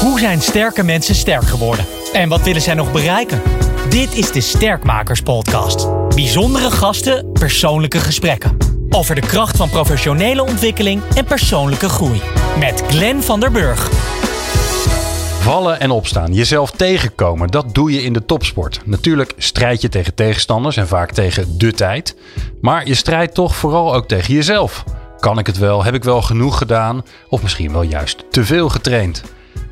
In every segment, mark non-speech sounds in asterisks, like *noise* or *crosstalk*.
Hoe zijn sterke mensen sterk geworden? En wat willen zij nog bereiken? Dit is de Sterkmakers Podcast. Bijzondere gasten, persoonlijke gesprekken. Over de kracht van professionele ontwikkeling en persoonlijke groei. Met Glenn van der Burg. Vallen en opstaan, jezelf tegenkomen, dat doe je in de topsport. Natuurlijk strijd je tegen tegenstanders en vaak tegen de tijd. Maar je strijdt toch vooral ook tegen jezelf. Kan ik het wel? Heb ik wel genoeg gedaan? Of misschien wel juist te veel getraind?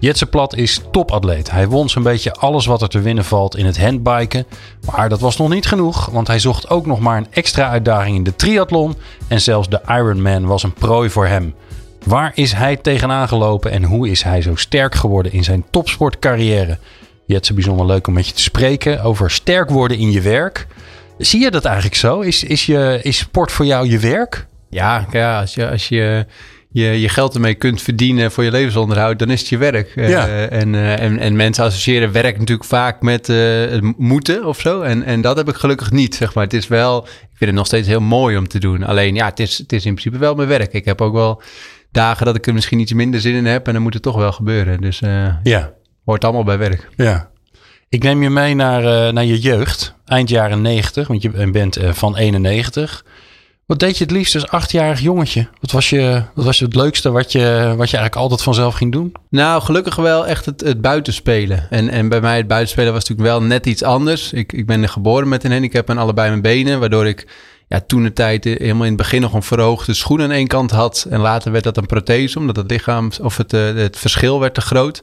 Jetse Plat is topatleet. Hij won zo'n beetje alles wat er te winnen valt in het handbiken. Maar dat was nog niet genoeg, want hij zocht ook nog maar een extra uitdaging in de triathlon. En zelfs de Ironman was een prooi voor hem. Waar is hij tegenaan gelopen en hoe is hij zo sterk geworden in zijn topsportcarrière? Jetse, bijzonder leuk om met je te spreken over sterk worden in je werk. Zie je dat eigenlijk zo? Is, is, je, is sport voor jou je werk? Ja, ja als je, als je je, je geld ermee kunt verdienen voor je levensonderhoud, dan is het je werk. Ja. Uh, en, uh, en, en mensen associëren werk natuurlijk vaak met uh, moeten of zo. En, en dat heb ik gelukkig niet, zeg maar. Het is wel, ik vind het nog steeds heel mooi om te doen. Alleen ja, het is, het is in principe wel mijn werk. Ik heb ook wel dagen dat ik er misschien iets minder zin in heb en dan moet het toch wel gebeuren. Dus ja. hoort allemaal bij werk. Ja. Ik neem je mee naar, naar je jeugd, eind jaren 90, want je bent van 91. Wat deed je het liefst als achtjarig jongetje? Wat was, je, wat was het leukste wat je, wat je eigenlijk altijd vanzelf ging doen? Nou, gelukkig wel echt het, het buitenspelen. En, en bij mij het buitenspelen was natuurlijk wel net iets anders. Ik, ik ben geboren met een handicap en allebei mijn benen. Waardoor ik ja, toen de tijd helemaal in het begin nog een verhoogde schoen aan één kant had. En later werd dat een prothese, omdat het lichaam of het, het verschil werd te groot.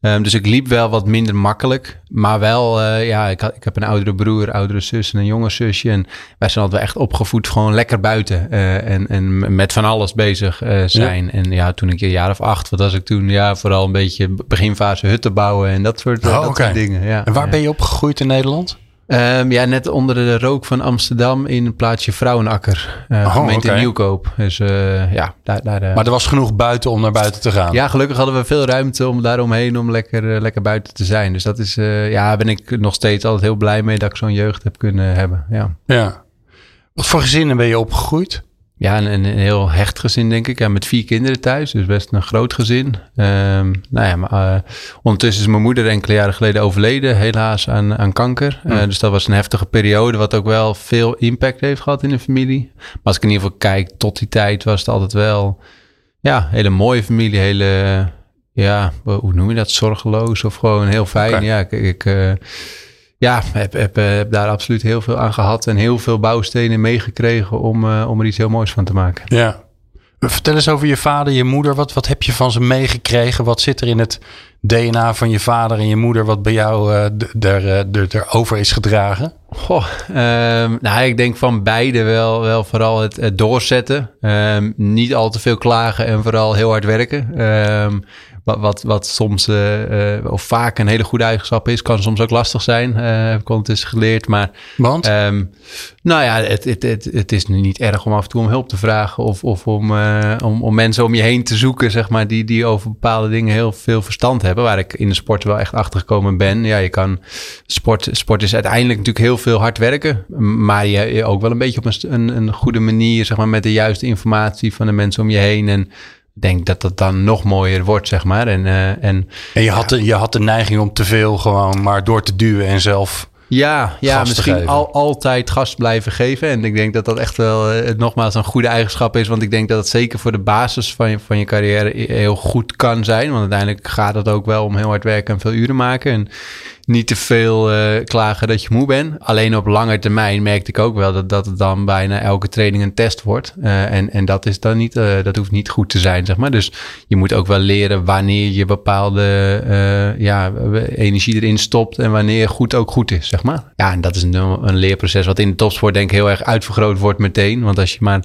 Um, dus ik liep wel wat minder makkelijk. Maar wel, uh, ja, ik, had, ik heb een oudere broer, oudere zus en een jonge zusje. En wij zijn altijd echt opgevoed gewoon lekker buiten. Uh, en, en met van alles bezig uh, zijn. Ja. En ja, toen ik een jaar of acht, wat was ik toen? Ja, vooral een beetje beginfase hutten bouwen en dat soort, oh, dat okay. soort dingen. Ja, en waar ja. ben je opgegroeid in Nederland? Um, ja, net onder de rook van Amsterdam in het plaatsje Vrouwenakker. Uh, oh, gemeente okay. Nieuwkoop. Dus uh, ja, daar... daar uh... Maar er was genoeg buiten om naar buiten te gaan? Ja, gelukkig hadden we veel ruimte om daaromheen om lekker, lekker buiten te zijn. Dus dat is... ja, ben ik nog steeds altijd heel blij mee dat ik zo'n jeugd heb kunnen hebben. Ja. ja. Wat voor gezinnen ben je opgegroeid? Ja, een, een, heel hecht gezin, denk ik. Ja, met vier kinderen thuis, dus best een groot gezin. Um, nou ja, maar uh, ondertussen is mijn moeder enkele jaren geleden overleden, helaas aan, aan kanker. Mm. Uh, dus dat was een heftige periode, wat ook wel veel impact heeft gehad in de familie. Maar als ik in ieder geval kijk, tot die tijd was het altijd wel, ja, hele mooie familie, hele, ja, hoe noem je dat, zorgeloos of gewoon heel fijn. Okay. Ja, ik... ik uh, ja, heb, heb, heb daar absoluut heel veel aan gehad en heel veel bouwstenen meegekregen om, uh, om er iets heel moois van te maken. Ja. Vertel eens over je vader, je moeder. Wat, wat heb je van ze meegekregen? Wat zit er in het DNA van je vader en je moeder wat bij jou uh, er, er, erover is gedragen? Goh, um, nou, ik denk van beide wel, wel vooral het, het doorzetten. Um, niet al te veel klagen en vooral heel hard werken. Um, wat, wat, wat soms uh, uh, of vaak een hele goede eigenschap is, kan soms ook lastig zijn. Uh, heb ik ondertussen geleerd. Maar, Want? Um, nou ja, het, het, het, het is nu niet erg om af en toe om hulp te vragen of, of om, om, om mensen om je heen te zoeken, zeg maar, die, die over bepaalde dingen heel veel verstand hebben. Waar ik in de sport wel echt achter gekomen ben. Ja, je kan sport, sport is uiteindelijk natuurlijk heel veel hard werken, maar je, je ook wel een beetje op een, een, een goede manier, zeg maar, met de juiste informatie van de mensen om je heen. En denk dat dat dan nog mooier wordt, zeg maar. En, uh, en, en je, had de, je had de neiging om te veel gewoon maar door te duwen en zelf. Ja, ja misschien al, altijd gas blijven geven. En ik denk dat dat echt wel uh, nogmaals een goede eigenschap is. Want ik denk dat het zeker voor de basis van je, van je carrière heel goed kan zijn. Want uiteindelijk gaat het ook wel om heel hard werken en veel uren maken. En niet te veel uh, klagen dat je moe bent. Alleen op lange termijn merkte ik ook wel dat, dat het dan bijna elke training een test wordt. Uh, en, en dat is dan niet, uh, dat hoeft niet goed te zijn, zeg maar. Dus je moet ook wel leren wanneer je bepaalde ja, energie erin stopt en wanneer goed ook goed is, zeg maar. Ja, en dat is een, een leerproces wat in de topsport denk ik heel erg uitvergroot wordt meteen. Want als je maar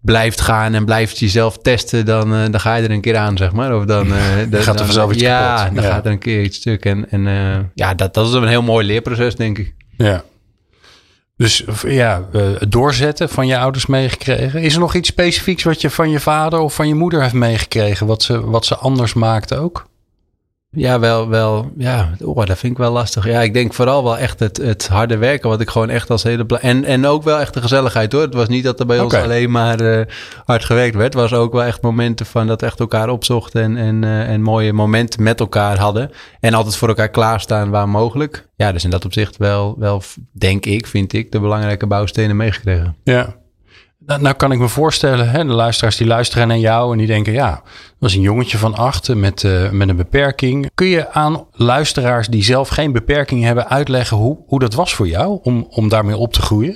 blijft gaan en blijft jezelf testen, dan, uh, dan ga je er een keer aan, zeg maar. Of dan, uh, *laughs* dan gaat er vanzelf iets ja, kapot. dan ja, dan gaat er een keer iets stuk. En, en uh, ja, dat, dat is een heel mooi leerproces, denk ik. Ja. Dus ja, het doorzetten van je ouders meegekregen. Is er nog iets specifieks wat je van je vader of van je moeder heeft meegekregen, wat ze, wat ze anders maakte ook? Ja, wel, wel. Ja, oh, dat vind ik wel lastig. Ja, ik denk vooral wel echt het, het harde werken, wat ik gewoon echt als hele. En, en ook wel echt de gezelligheid hoor. Het was niet dat er bij ons alleen maar uh, hard gewerkt werd. Het was ook wel echt momenten van dat echt elkaar opzochten en, en, uh, en mooie momenten met elkaar hadden. En altijd voor elkaar klaarstaan waar mogelijk. Ja, dus in dat opzicht wel, wel denk ik, vind ik, de belangrijke bouwstenen meegekregen. Ja, nou, nou, kan ik me voorstellen, hè, de luisteraars die luisteren naar jou en die denken, ja, dat was een jongetje van acht met, uh, met een beperking. Kun je aan luisteraars die zelf geen beperking hebben uitleggen hoe, hoe dat was voor jou om, om daarmee op te groeien?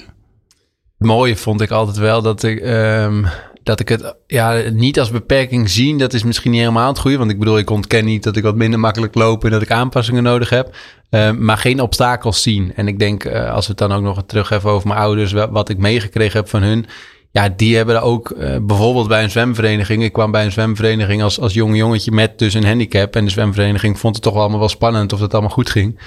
Het mooie vond ik altijd wel dat ik, um, dat ik het ja, niet als beperking zien. Dat is misschien niet helemaal het goede. Want ik bedoel, ik ontken niet dat ik wat minder makkelijk loop en dat ik aanpassingen nodig heb. Uh, maar geen obstakels zien. En ik denk, uh, als we het dan ook nog terug hebben over mijn ouders, wat ik meegekregen heb van hun ja, die hebben ook uh, bijvoorbeeld bij een zwemvereniging. Ik kwam bij een zwemvereniging als, als jong jongetje met dus een handicap. En de zwemvereniging vond het toch allemaal wel spannend of het allemaal goed ging.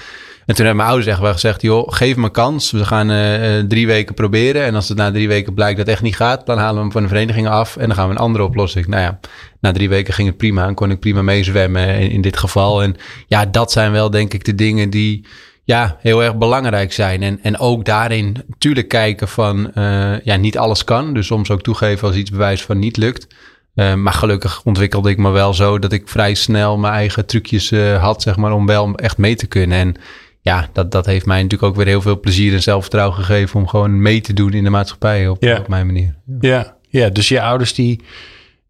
En toen hebben mijn ouders echt wel gezegd, joh, geef me kans. We gaan uh, drie weken proberen. En als het na drie weken blijkt dat het echt niet gaat, dan halen we hem van de vereniging af. En dan gaan we een andere oplossing. Nou ja, na drie weken ging het prima en kon ik prima meezwemmen in, in dit geval. En ja, dat zijn wel denk ik de dingen die ja, heel erg belangrijk zijn. En, en ook daarin natuurlijk kijken van, uh, ja, niet alles kan. Dus soms ook toegeven als iets bewijs van niet lukt. Uh, maar gelukkig ontwikkelde ik me wel zo dat ik vrij snel mijn eigen trucjes uh, had, zeg maar, om wel echt mee te kunnen. En ja, dat, dat heeft mij natuurlijk ook weer heel veel plezier en zelfvertrouwen gegeven om gewoon mee te doen in de maatschappij op, op mijn manier. Ja. ja. Ja, dus je ouders die,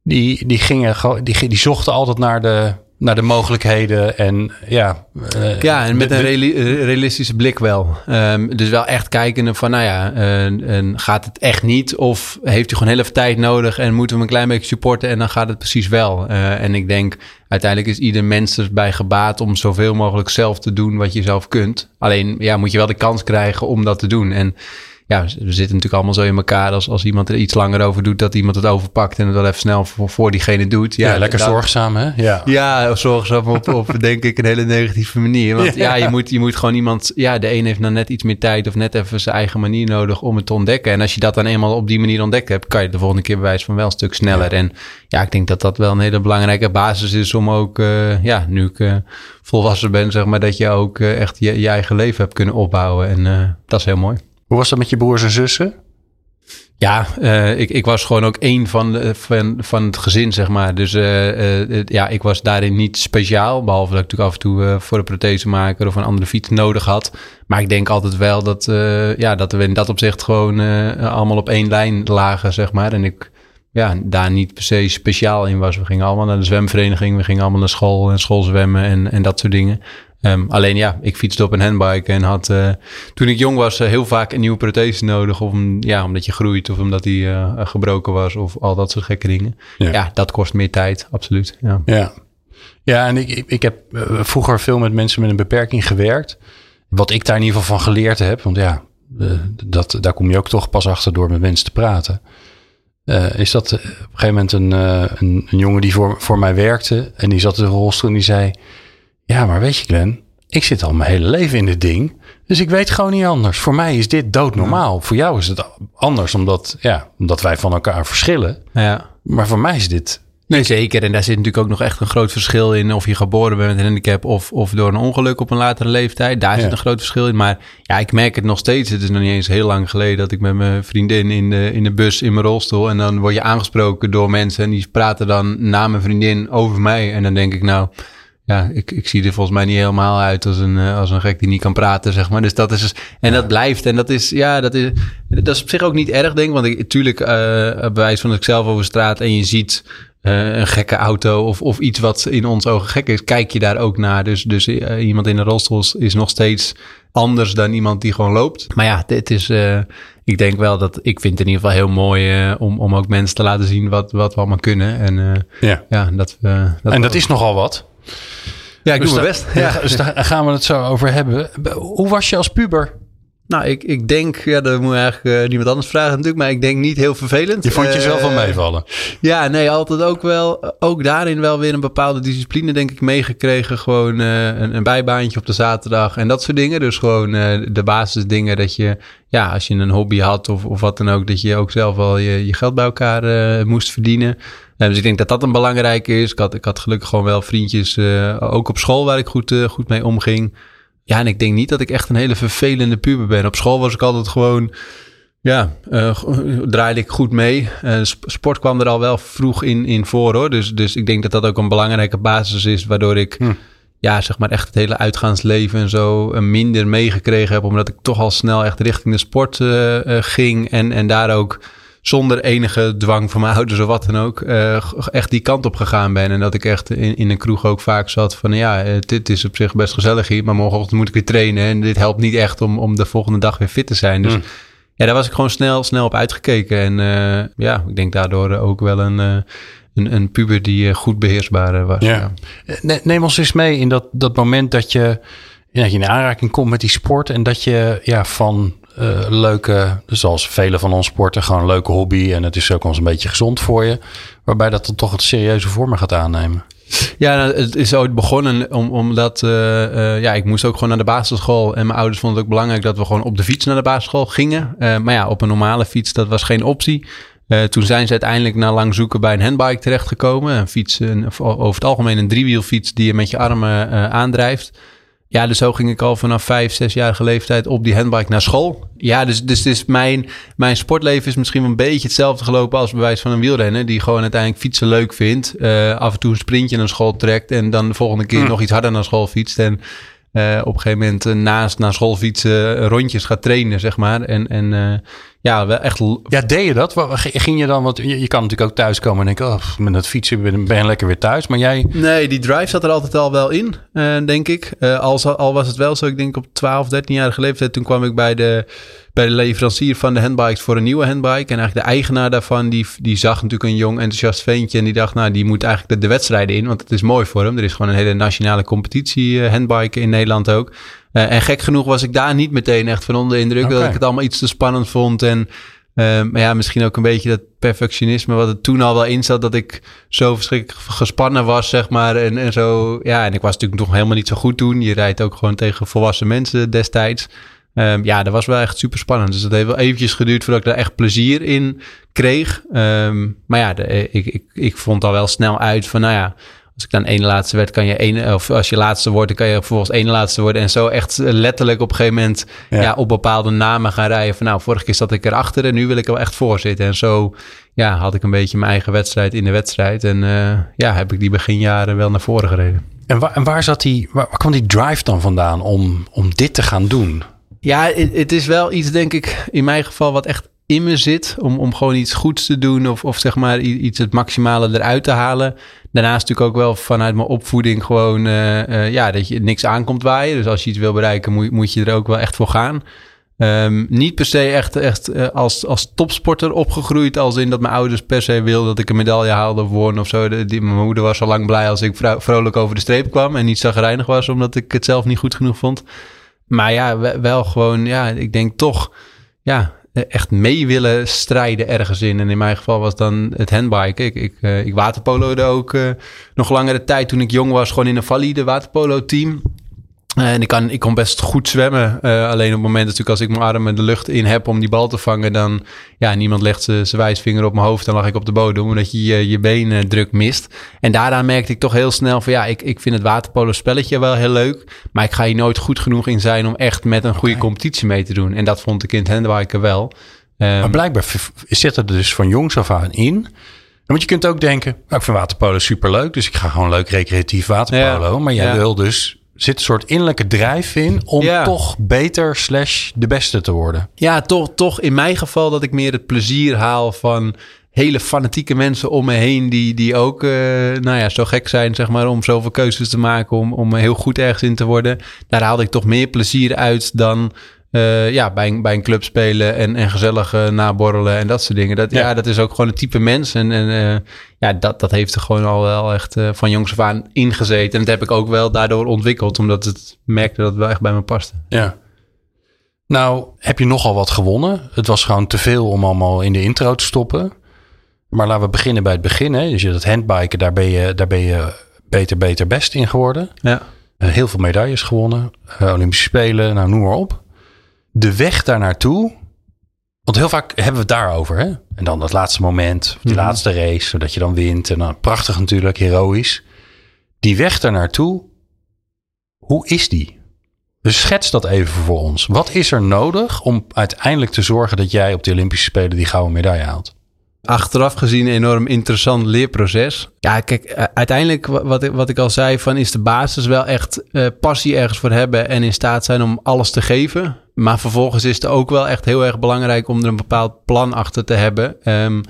die, die gingen die, die zochten altijd naar de, naar de mogelijkheden en ja. Uh, ja, en met een realistische blik wel. Um, dus wel echt kijken van, nou ja, uh, gaat het echt niet? Of heeft u gewoon heel even tijd nodig en moeten we een klein beetje supporten en dan gaat het precies wel. Uh, en ik denk, uiteindelijk is ieder mens erbij gebaat om zoveel mogelijk zelf te doen wat je zelf kunt. Alleen, ja, moet je wel de kans krijgen om dat te doen. En ja, we zitten natuurlijk allemaal zo in elkaar. Als, als iemand er iets langer over doet, dat iemand het overpakt en het wel even snel voor, voor diegene doet. Ja, lekker zorgzaam, hè? Ja, ja zorgzaam op, op *laughs* denk ik een hele negatieve manier. Want ja, je, moet, je moet gewoon iemand. Ja, de een heeft dan net iets meer tijd of net even zijn eigen manier nodig om het te ontdekken. En als je dat dan eenmaal op die manier ontdekt hebt, kan je de volgende keer bewijs van wel een stuk sneller. En ja, ik denk dat dat wel een hele belangrijke basis is om ook, uh, ja, nu ik uh, volwassen ben, zeg maar, dat je ook uh, echt je, je, eigen leven hebt kunnen opbouwen. En dat is heel mooi. Hoe was dat met je broers en zussen? Ja, uh, ik, ik was gewoon ook één van, van, van het gezin, zeg maar. Dus uh, uh, ja, ik was daarin niet speciaal. Behalve dat ik natuurlijk af en toe voor een prothesemaker of een andere fiets nodig had. Maar ik denk altijd wel dat, ja, dat we in dat opzicht gewoon allemaal op één lijn lagen, zeg maar. En ik ja, daar niet per se speciaal in was. We gingen allemaal naar de zwemvereniging. We gingen allemaal naar school en schoolzwemmen en, en dat soort dingen. Um, alleen ja, ik fietste op een handbike en had uh, toen ik jong was uh, heel vaak een nieuwe prothese nodig. Om, ja, omdat je groeit of omdat die uh, gebroken was of al dat soort gekke dingen. Ja. ja, dat kost meer tijd, absoluut. Ja, ja. ja en ik, ik heb vroeger veel met mensen met een beperking gewerkt. Wat ik daar in ieder geval van geleerd heb, want ja, dat, daar kom je ook toch pas achter door met mensen te praten. is dat op een gegeven moment een, een, een jongen die voor, voor mij werkte en die zat in de rolstoel en die zei... Ja, maar weet je Glenn, ik zit al mijn hele leven in dit ding. Dus ik weet gewoon niet anders. Voor mij is dit doodnormaal. Voor jou is het anders, omdat, ja, omdat wij van elkaar verschillen. Ja. Maar voor mij is dit... Nee, zeker. En daar zit natuurlijk ook nog echt een groot verschil in. Of je geboren bent met een handicap of, of door een ongeluk op een latere leeftijd. Daar zit een groot verschil in. Maar ja, ik merk het nog steeds. Het is nog niet eens heel lang geleden dat ik met mijn vriendin in de, in de bus in mijn rolstoel. En dan word je aangesproken door mensen. En die praten dan na mijn vriendin over mij. En dan denk ik nou ja, ik, ik zie er volgens mij niet helemaal uit als een, eh, als een gek die niet kan praten, zeg maar. Dus dat is, en dat blijft. En dat is, ja, dat is, dat is op zich ook niet erg, denk ik. Want ik, natuurlijk, uh, bewijs van dat ik zelf over straat en je ziet uh, een gekke auto of, of iets wat in ons ogen gek is, kijk je daar ook naar. Dus, dus uh, iemand in een rolstoel is nog steeds anders dan iemand die gewoon loopt. Maar ja, dit is, uh, ik denk wel dat ik vind het in ieder geval heel mooi om, om ook mensen te laten zien wat, wat we allemaal kunnen. En ja. ja, dat. Dat en dat is nogal wat. Ja, ik dus doe mijn best. Ja. Dus daar gaan we het zo over hebben. Hoe was je als puber? Nou, ik, ik denk, ja, dat moet je eigenlijk uh, niemand anders vragen natuurlijk, maar ik denk niet heel vervelend. Je vond jezelf wel eh, meevallen? Ja, nee, altijd ook wel, ook daarin wel weer een bepaalde discipline denk ik meegekregen. Gewoon uh, een, een, bijbaantje op de zaterdag en dat soort dingen. Dus gewoon de basisdingen dat je, ja, als je een hobby had of, of wat dan ook, dat je ook zelf wel je, je geld bij elkaar moest verdienen. Dus ik denk dat dat een belangrijke is. Ik had, ik had gelukkig gewoon wel vriendjes, ook op school, waar ik goed, goed mee omging. Ja, en ik denk niet dat ik echt een hele vervelende puber ben. Op school was ik altijd gewoon ja, uh, draaide ik goed mee. Uh, sport kwam er al wel vroeg in, in voor hoor. Dus, dus ik denk dat dat ook een belangrijke basis is. Waardoor ik hm. ja, zeg maar echt het hele uitgaansleven en zo minder meegekregen heb. Omdat ik toch al snel echt richting de sport ging. En, en daar ook zonder enige dwang van mijn *laughs* ouders of wat dan ook. echt die kant op gegaan ben. En dat ik echt in, in een kroeg ook vaak zat van ja, dit is op zich best gezellig hier. Maar morgenochtend moet ik weer trainen. En dit helpt niet echt om, om de volgende dag weer fit te zijn. Dus... Hm ja, daar was ik gewoon snel, snel op uitgekeken. En uh, ja, ik denk daardoor ook wel een, uh, een, een puber die goed beheersbaar was. Ja. ja. Neem ons eens mee in dat, dat moment dat je, ja, dat je in aanraking komt met die sport. En dat je ja, van uh, leuke, zoals vele van ons sporten, gewoon een leuke hobby. En het is ook ons een beetje gezond voor je. Waarbij dat dan toch het serieuze vormen gaat aannemen. Ja, nou, het is ooit begonnen om, omdat uh, uh, ja, ik moest ook gewoon naar de basisschool. En mijn ouders vonden het ook belangrijk dat we gewoon op de fiets naar de basisschool gingen. Maar ja, op een normale fiets, dat was geen optie. toen zijn ze uiteindelijk na lang zoeken bij een handbike terechtgekomen. Een fiets, over het algemeen een driewielfiets die je met je armen aandrijft. Ja, dus zo ging ik al vanaf vijf, zesjarige leeftijd op die handbike naar school. Ja, dus, dus, dus mijn, mijn sportleven is misschien wel een beetje hetzelfde gelopen als bewijs van een wielrenner. Die gewoon uiteindelijk fietsen leuk vindt. Uh, af en toe een sprintje naar school trekt. En dan de volgende keer hm. nog iets harder naar school fietst. En uh, op een gegeven moment uh, naast naar school fietsen rondjes gaat trainen, zeg maar. En, en ja, wel echt. Ja, deed je dat? Ging je dan, want je, je kan natuurlijk ook thuiskomen en denken, oh, met dat fietsen ben je lekker weer thuis. Maar jij. Nee, die drive zat er altijd al wel in, uh, denk ik. Uh, al, al was het wel zo, ik denk op 12, 13-jarige leeftijd, toen kwam ik bij de, bij de leverancier van de handbikes voor een nieuwe handbike. En eigenlijk de eigenaar daarvan, die, die zag natuurlijk een jong enthousiast ventje. En die dacht, nou, die moet eigenlijk de, de wedstrijden in, want het is mooi voor hem. Er is gewoon een hele nationale competitie uh, handbiken in Nederland ook. Uh, en gek genoeg was ik daar niet meteen echt van onder indruk. Okay. Dat ik het allemaal iets te spannend vond. En uh, maar ja, misschien ook een beetje dat perfectionisme wat er toen al wel in zat. Dat ik zo verschrikkelijk gespannen was, zeg maar. En, en zo, ja, en ik was natuurlijk nog helemaal niet zo goed toen. Je rijdt ook gewoon tegen volwassen mensen destijds. Um, ja, dat was wel echt super spannend. Dus het heeft wel eventjes geduurd voordat ik daar echt plezier in kreeg. Um, maar ja, de, ik, ik, ik vond al wel snel uit van, nou ja, als ik dan één laatste werd, kan je één, of als je laatste wordt, dan kan je vervolgens één laatste worden. En zo echt letterlijk op een gegeven moment ja. op bepaalde namen gaan rijden. Van nou, vorige keer zat ik erachter en nu wil ik er wel echt voor zitten. En zo ja, had ik een beetje mijn eigen wedstrijd in de wedstrijd. En uh, ja, heb ik die beginjaren wel naar voren gereden. En waar, en waar zat die, waar, waar kwam die drive dan vandaan om, om dit te gaan doen? Ja, het is wel iets, denk ik, in mijn geval wat echt in me zit. Om, om gewoon iets goeds te doen of, of zeg maar iets het maximale eruit te halen. Daarnaast natuurlijk ook wel vanuit mijn opvoeding gewoon uh, uh, ja, dat je niks aankomt waaien. Dus als je iets wil bereiken, moet, moet je er ook wel echt voor gaan. Um, niet per se echt, echt uh, als, als topsporter opgegroeid. Als in dat mijn ouders per se wilden dat ik een medaille haalde of won of zo. Die, mijn moeder was al lang blij als ik vrolijk over de streep kwam. En niet zagrijnig was omdat ik het zelf niet goed genoeg vond. Maar ja, wel gewoon, ja, ik denk toch, ja, echt mee willen strijden ergens in. En in mijn geval was dan het handbike. Ik, ik, uh, ik waterpolo'de ook uh, nog langere tijd toen ik jong was. Gewoon in een valide waterpolo team. Uh, en ik, kan, ik kon best goed zwemmen. Uh, alleen op het moment natuurlijk als ik mijn armen de lucht in heb om die bal te vangen, dan ja, niemand legt zijn wijsvinger op mijn hoofd. Dan lag ik op de bodem omdat je je, je benen druk mist. En daaraan merkte ik toch heel snel van ja, ik, ik vind het waterpolo spelletje wel heel leuk. Maar ik ga hier nooit goed genoeg in zijn om echt met een goede okay. competitie mee te doen. En dat vond ik in het handbiken wel. Um, maar blijkbaar zit er dus van jongs af aan in. Want je kunt ook denken, nou, ik vind waterpolo superleuk, dus ik ga gewoon leuk recreatief waterpolo. Ja, maar jij ja. wil dus zit een soort innerlijke drijf in om ja. toch beter slash de beste te worden. Ja, toch, toch in mijn geval dat ik meer het plezier haal van hele fanatieke mensen om me heen die, die ook uh, nou ja, zo gek zijn zeg maar, om zoveel keuzes te maken, om, om heel goed ergens in te worden. Daar haalde ik toch meer plezier uit dan uh, ja, bij, een, bij een club spelen en, en gezellig uh, naborrelen en dat soort dingen. Dat, ja. ja. dat is ook gewoon een type mens. En, en uh, ja, dat, dat heeft er gewoon al wel echt van jongs af aan ingezeten. En dat heb ik ook wel daardoor ontwikkeld, omdat het merkte dat het wel echt bij me paste. Ja. Nou, heb je nogal wat gewonnen? Het was gewoon te veel om allemaal in de intro te stoppen. Maar laten we beginnen bij het begin. Hè. Dus je dat handbiken, daar ben je, daar ben je beter, beter, best in geworden. Ja. heel veel medailles gewonnen. Olympische Spelen, nou noem maar op de weg daar naartoe Want heel vaak hebben we het daarover. Hè? En dan dat laatste moment, die mhm. laatste race, zodat je dan wint. En dan prachtig natuurlijk, heroïs. Die weg daar naartoe, hoe is die? Dus schets dat even voor ons. Wat is er nodig om uiteindelijk te zorgen dat jij op de Olympische Spelen die gouden medaille haalt? achteraf gezien een enorm interessant leerproces. Ja, kijk, uiteindelijk wat ik, wat ik al zei, van is de basis wel echt uh, passie ergens voor hebben en in staat zijn om alles te geven. Maar vervolgens is het ook wel echt heel erg belangrijk om er een bepaald plan achter te hebben. Um,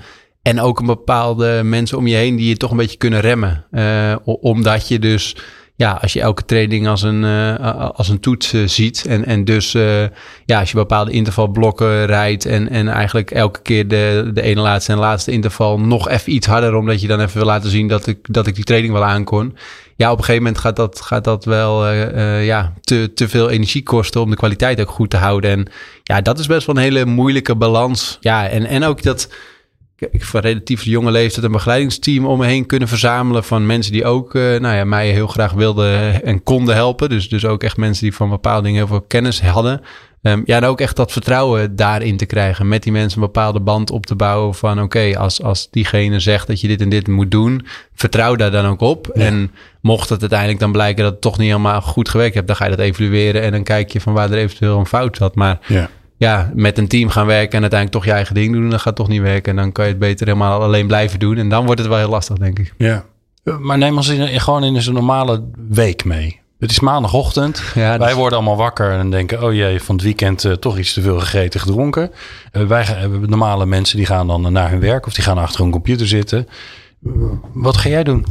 en ook een bepaalde mensen om je heen die je toch een beetje kunnen remmen. Uh, omdat je dus ja, als je elke training als een, uh, als een toets uh, ziet. En, en dus uh, ja, als je bepaalde intervalblokken rijdt. En, en eigenlijk elke keer de, de ene laatste en laatste interval nog even iets harder. Omdat je dan even wil laten zien dat ik, dat ik die training wel aankon. Ja, op een gegeven moment gaat dat, gaat dat wel ja, te, te veel energie kosten om de kwaliteit ook goed te houden. En ja, dat is best wel een hele moeilijke balans. Ja, en, en ook dat ik van relatief jonge leeftijd een begeleidingsteam om me heen kunnen verzamelen van mensen die ook uh, nou ja, mij heel graag wilden en konden helpen. Dus, dus ook echt mensen die van bepaalde dingen heel veel kennis hadden. Um, ja, en ook echt dat vertrouwen daarin te krijgen. Met die mensen een bepaalde band op te bouwen van oké, als, als diegene zegt dat je dit en dit moet doen, vertrouw daar dan ook op. En mocht het uiteindelijk dan blijken dat het toch niet helemaal goed gewerkt hebt, dan ga je dat evalueren en dan kijk je van waar er eventueel een fout zat. Maar ja ja, met een team gaan werken en uiteindelijk toch je eigen ding doen, dan gaat toch niet werken. En dan kan je het beter helemaal alleen blijven doen. En dan wordt het wel heel lastig, denk ik. Ja. Maar neem ons in, gewoon in een normale week mee. Het is maandagochtend. Ja, wij worden allemaal wakker en denken: oh jee, van het weekend uh, toch iets te veel gegeten, gedronken. Uh, wij hebben normale mensen die gaan dan naar hun werk of die gaan achter een computer zitten. Wat ga jij doen?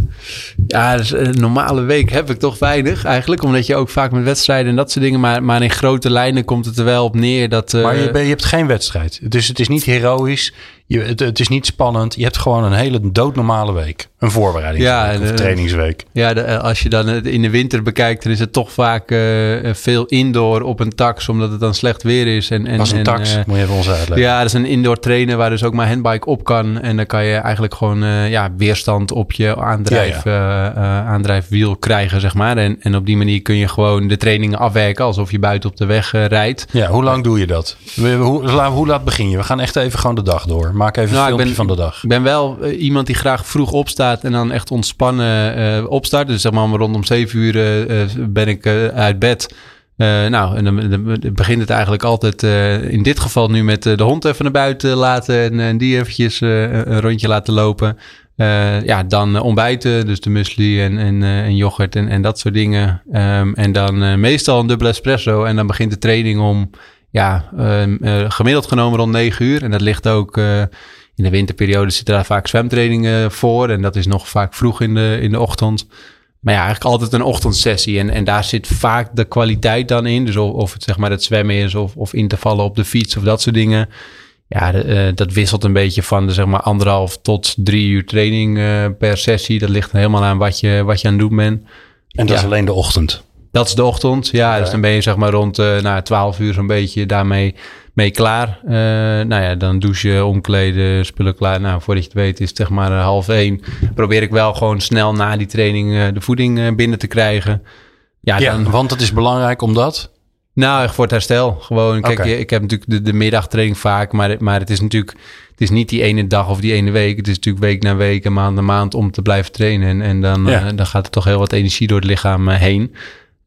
Ja, dus een normale week heb ik toch weinig eigenlijk. Omdat je ook vaak met wedstrijden en dat soort dingen. Maar, maar in grote lijnen komt het er wel op neer dat... Maar je, je hebt geen wedstrijd. Dus het is niet heroïs. Je, het, het, is niet spannend. Je hebt gewoon een hele doodnormale week. Een voorbereidingsweek ja, of een trainingsweek. Ja, de, als je dan in de winter bekijkt, dan is het toch vaak uh, veel indoor op een tax, omdat het dan slecht weer is. En, en, Als een tax, uh, moet je even ons uitleggen. Ja, dat is een indoor trainer waar dus ook maar handbike op kan. En dan kan je eigenlijk gewoon uh, ja, weerstand op je aandrijf, ja, ja. aandrijfwiel krijgen, zeg maar. En, en op die manier kun je gewoon de trainingen afwerken alsof je buiten op de weg rijdt. Ja, hoe lang doe je dat? Hoe, hoe laat begin je? We gaan echt even gewoon de dag door. Maak even nou, een filmpje van de dag. Ik ben wel uh, iemand die graag vroeg opstaat en dan echt ontspannen uh, opstart. Dus zeg maar rondom zeven uur uh, ben ik uit bed. nou, en dan, dan, begint het eigenlijk altijd in dit geval nu met de hond even naar buiten laten en, en die eventjes een rondje laten lopen. ja, dan ontbijten, dus de muesli en, en, en yoghurt en, en dat soort dingen. Um, en dan meestal een dubbele espresso en dan begint de training om ja, uh, gemiddeld genomen rond 9 uur. En dat ligt ook uh, in de winterperiode zitten daar vaak zwemtrainingen voor. En dat is nog vaak vroeg in de, in de ochtend. Maar ja, eigenlijk altijd een ochtendsessie. En, en daar zit vaak de kwaliteit dan in. Dus of, of het zeg maar het zwemmen is of, of in te vallen op de fiets of dat soort dingen. Ja, uh, dat wisselt een beetje van de zeg maar anderhalf tot drie uur training uh, per sessie. Dat ligt helemaal aan wat je, wat je aan het doen bent. En dat is alleen de ochtend? Dat is de ochtend, ja. Dus dan ben je zeg maar rond uh, nou, 12 uur zo'n beetje daarmee mee klaar. Uh, nou ja, dan douchen, omkleden, spullen klaar. Nou, voordat je het weet is het zeg maar half één. Probeer ik wel gewoon snel na die training uh, de voeding binnen te krijgen. Ja, ja dan, want het is belangrijk omdat... Nou, voor het herstel. Gewoon, kijk, okay. ik heb natuurlijk de, de middagtraining vaak, maar, maar het is natuurlijk, het is niet die ene dag of die ene week. Het is natuurlijk week na week en maand na maand om te blijven trainen. En, en dan, ja. uh, dan gaat er toch heel wat energie door het lichaam heen.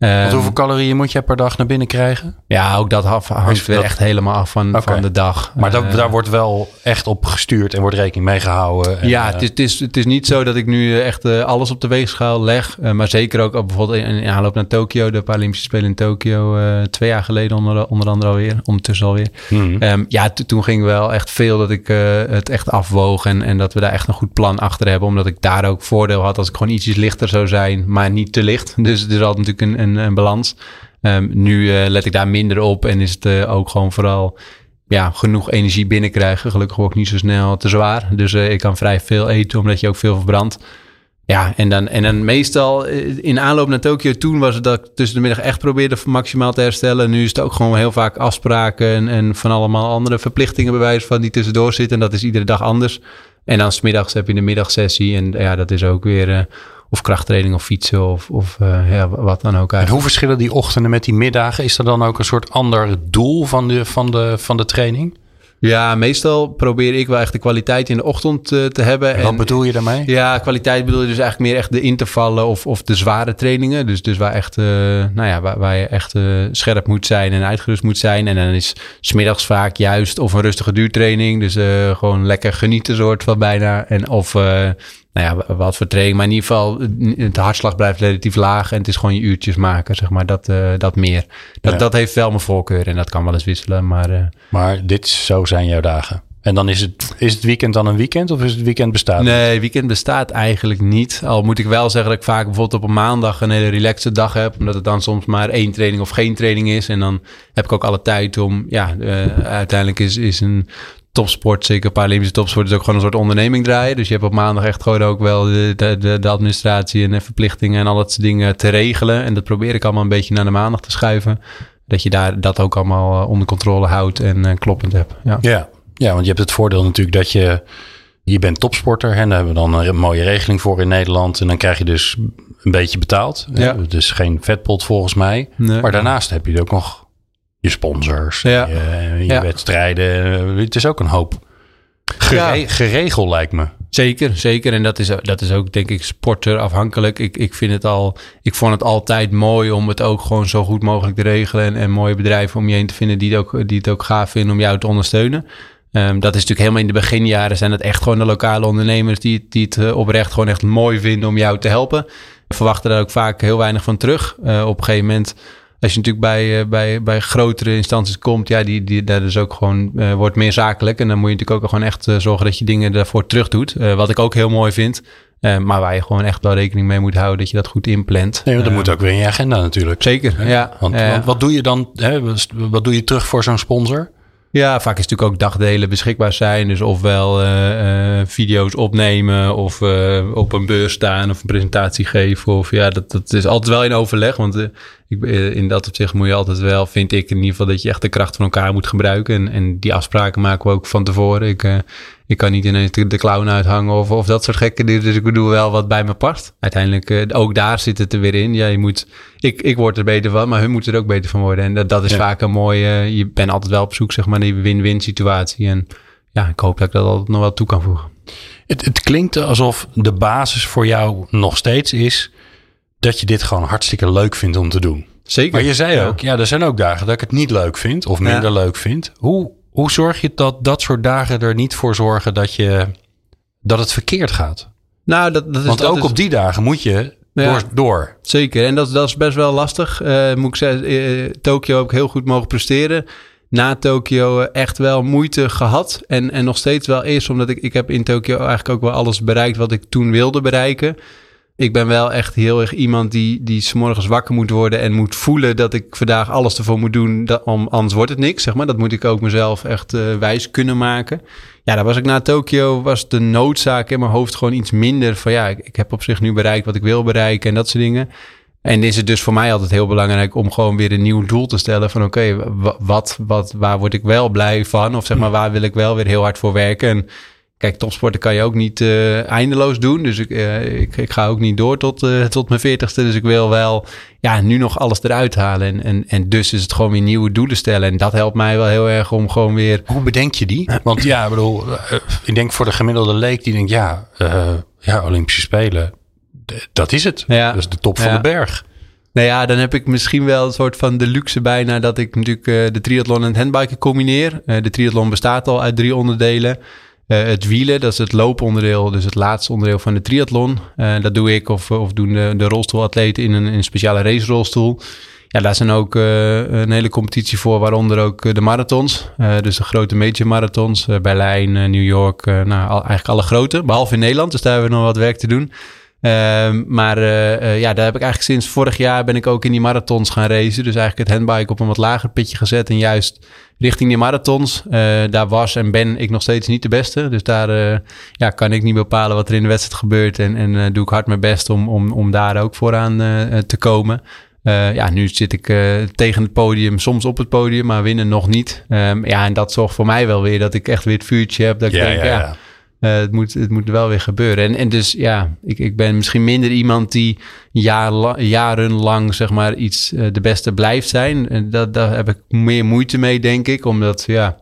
Um, hoeveel calorieën moet je per dag naar binnen krijgen? Ja, ook dat af, hangt weer echt helemaal af van, okay. van de dag. Maar dat, uh, daar wordt wel echt op gestuurd en wordt rekening mee gehouden. En, ja, uh, het, is, het, is, het is niet zo dat ik nu echt uh, alles op de weegschaal leg. maar zeker ook bijvoorbeeld in, in aanloop naar Tokio, de Paralympische Spelen in Tokio, twee jaar geleden onder, onder andere alweer, ondertussen alweer. Mm. Um, ja, toen ging wel echt veel dat ik het echt afwoog en, en dat we daar echt een goed plan achter hebben. Omdat ik daar ook voordeel had als ik gewoon ietsjes lichter zou zijn, maar niet te licht. Dus er altijd natuurlijk een, een, een balans. Um, nu uh, let ik daar minder op en is het uh, ook gewoon vooral ja, genoeg energie binnenkrijgen. Gelukkig ook niet zo snel te zwaar. Dus uh, ik kan vrij veel eten omdat je ook veel verbrandt. Ja, en dan, en dan meestal in aanloop naar Tokio, toen was het dat ik tussen de middag echt probeerde maximaal te herstellen. Nu is het ook gewoon heel vaak afspraken en, en van allemaal andere verplichtingen bewijs van die tussendoor zitten. En dat is iedere dag anders. En dan smiddags heb je de middagsessie en ja, dat is ook weer of krachttraining of fietsen of, of uh, ja, wat dan ook. Eigenlijk. En hoe verschillen die ochtenden met die middagen? Is er dan ook een soort ander doel van de, van de, van de training? Ja, meestal probeer ik wel echt de kwaliteit in de ochtend uh, te hebben. En wat bedoel je daarmee? Ja, kwaliteit bedoel je dus eigenlijk meer echt de intervallen of, of de zware trainingen. Dus, dus waar, echt, uh, nou ja, waar, waar je echt uh, scherp moet zijn en uitgerust moet zijn. En dan is smiddags vaak juist of een rustige duurtraining. Dus gewoon lekker genieten soort van bijna. En of nou ja, wat voor training. Maar in ieder geval, de hartslag blijft relatief laag. En het is gewoon je uurtjes maken, zeg maar. Dat, uh, dat meer. Dat, dat heeft wel mijn voorkeur. En dat kan wel eens wisselen. Maar, uh, maar dit, zo zijn jouw dagen. En dan is het, is het weekend dan een weekend of is het weekend bestaat? Nee, weekend bestaat eigenlijk niet. Al moet ik wel zeggen dat ik vaak bijvoorbeeld op een maandag een hele relaxte dag heb. Omdat het dan soms maar één training of geen training is. En dan heb ik ook alle tijd om, ja, uh, uiteindelijk is, is een topsport, zeker Paralympische topsport, is ook gewoon een soort onderneming draaien. Dus je hebt op maandag echt gewoon ook wel de, de, de administratie en de verplichtingen en al dat soort dingen te regelen. En dat probeer ik allemaal een beetje naar de maandag te schuiven. Dat je daar dat ook allemaal eh, onder controle houdt en uh, kloppend hebt. Ja. ja. Ja, want je hebt het voordeel natuurlijk dat je, je bent topsporter. En daar hebben we dan een mooie regeling voor in Nederland. En dan krijg je dus een beetje betaald. Ja. Dus geen vetpot volgens mij. Maar daarnaast heb je ook nog je sponsors, ja. je, je wedstrijden. Het is ook een hoop gere geregeld, lijkt me. Zeker, zeker. En dat is, dat is ook, denk ik, sporter afhankelijk. Ik, ik vind het al, ik vond het altijd mooi om het ook gewoon zo goed mogelijk te regelen. En, en mooie bedrijven om je heen te vinden die het ook, die het ook gaaf vinden om jou te ondersteunen. Um, dat is natuurlijk helemaal in de beginjaren zijn het echt gewoon de lokale ondernemers die, die het eh, oprecht gewoon echt mooi vinden om jou te helpen. We verwachten daar ook vaak heel weinig van terug. Uh, op een gegeven moment als je natuurlijk bij, uh, bij, bij grotere instanties komt, ja, die, die, dat is ook gewoon, uh, wordt meer zakelijk. En dan moet je natuurlijk ook gewoon echt uh, zorgen dat je dingen daarvoor terug doet. wat ik ook heel mooi vind. maar waar je gewoon echt wel rekening mee moet houden dat je dat goed inplant. Nee, dat moet ook weer in je agenda natuurlijk. Zeker, ja. Want, want wat doe je dan, hè, wat doe je terug voor zo'n sponsor? Ja, vaak is natuurlijk ook dagdelen beschikbaar zijn. Dus ofwel video's opnemen of op een beurs staan of een presentatie geven. Of ja, dat, dat is altijd wel in overleg. Want ik, in dat opzicht moet je altijd wel, vind ik in ieder geval, dat je echt de kracht van elkaar moet gebruiken. En, en die afspraken maken we ook van tevoren. Ik, ik kan niet ineens de, de clown uithangen of, of dat soort gekke dingen. Dus ik bedoel wel wat bij me past. Uiteindelijk, uh, ook daar zit het er weer in. Ja, je moet, ik, ik word er beter van, maar hun moeten er ook beter van worden. En dat, dat is vaak een mooie, je bent altijd wel op zoek, zeg maar, naar die win-win situatie. En ja, ik hoop dat ik dat altijd nog wel toe kan voegen. Het, het klinkt alsof de basis voor jou nog steeds is dat je dit gewoon hartstikke leuk vindt om te doen. Zeker. Maar je zei ook, ja, er zijn ook dagen dat ik het niet leuk vind of minder leuk vind. Hoe, hoe zorg je dat dat soort dagen er niet voor zorgen dat, je, dat het verkeerd gaat? Nou, dat, dat is, Want ook op die dagen moet je door, door. Zeker, en dat, dat is best wel lastig. Uh, moet ik zeggen, uh, Tokio heb ik heel goed mogen presteren. Na Tokio echt wel moeite gehad. En, en nog steeds wel is, omdat ik, ik heb in Tokio eigenlijk ook wel alles bereikt wat ik toen wilde bereiken ik ben wel echt heel erg iemand die, die s morgens wakker moet worden en moet voelen dat ik vandaag alles ervoor moet doen. Dat, om, anders wordt het niks, zeg maar. Dat moet ik ook mezelf echt uh, wijs kunnen maken. Ja, daar was ik na Tokio, was de noodzaak in mijn hoofd gewoon iets minder van ja, ik, ik heb op zich nu bereikt wat ik wil bereiken en dat soort dingen. En is het dus voor mij altijd heel belangrijk om gewoon weer een nieuw doel te stellen van oké, okay, wat, wat, waar word ik wel blij van? Of zeg maar, waar wil ik wel weer heel hard voor werken? En Kijk, topsporten kan je ook niet uh, eindeloos doen. Dus ik, uh, ik, ik, ga ook niet door tot, uh, tot mijn veertigste. Dus ik wil wel ja, nu nog alles eruit halen. En, en, en dus is het gewoon weer nieuwe doelen stellen. En dat helpt mij wel heel erg om gewoon weer... Hoe bedenk je die? Want ja, ik bedoel, ik denk voor de gemiddelde leek die denkt... ja, ja Olympische Spelen, dat is het. Ja. Dat is de top van de berg. Nou ja, dan heb ik misschien wel een soort van de luxe bijna... dat ik natuurlijk de triathlon en het handbiken combineer. de triathlon bestaat al uit drie onderdelen... Uh, het wielen, dat is het looponderdeel, dus het laatste onderdeel van de triathlon. Uh, dat doe ik of, of doen de, rolstoelatleten in een, in een speciale racerolstoel. Ja, daar zijn ook uh, een hele competitie voor, waaronder ook de marathons. dus de grote major marathons, Berlijn, New York, nou, eigenlijk alle grote. Behalve in Nederland, dus daar hebben we nog wat werk te doen. Ehm, maar ja, daar heb ik eigenlijk sinds vorig jaar ben ik ook in die marathons gaan racen. Dus eigenlijk het handbike op een wat lager pitje gezet en juist richting die marathons. Uh, daar was en ben ik nog steeds niet de beste. Dus daar ja, kan ik niet bepalen wat er in de wedstrijd gebeurt. En, en doe ik hard mijn best om, om, om daar ook vooraan te komen. ja, nu zit ik tegen het podium, soms op het podium, maar winnen nog niet. Um, ja, en dat zorgt voor mij wel weer dat ik echt weer het vuurtje heb. Dat ik denk, ja, ja uh, het, moet, het moet wel weer gebeuren. En, en dus ja, ik, ik ben misschien minder iemand die jaar, jarenlang zeg maar iets uh, de beste blijft zijn. En dat, daar heb ik meer moeite mee, denk ik. Omdat ja,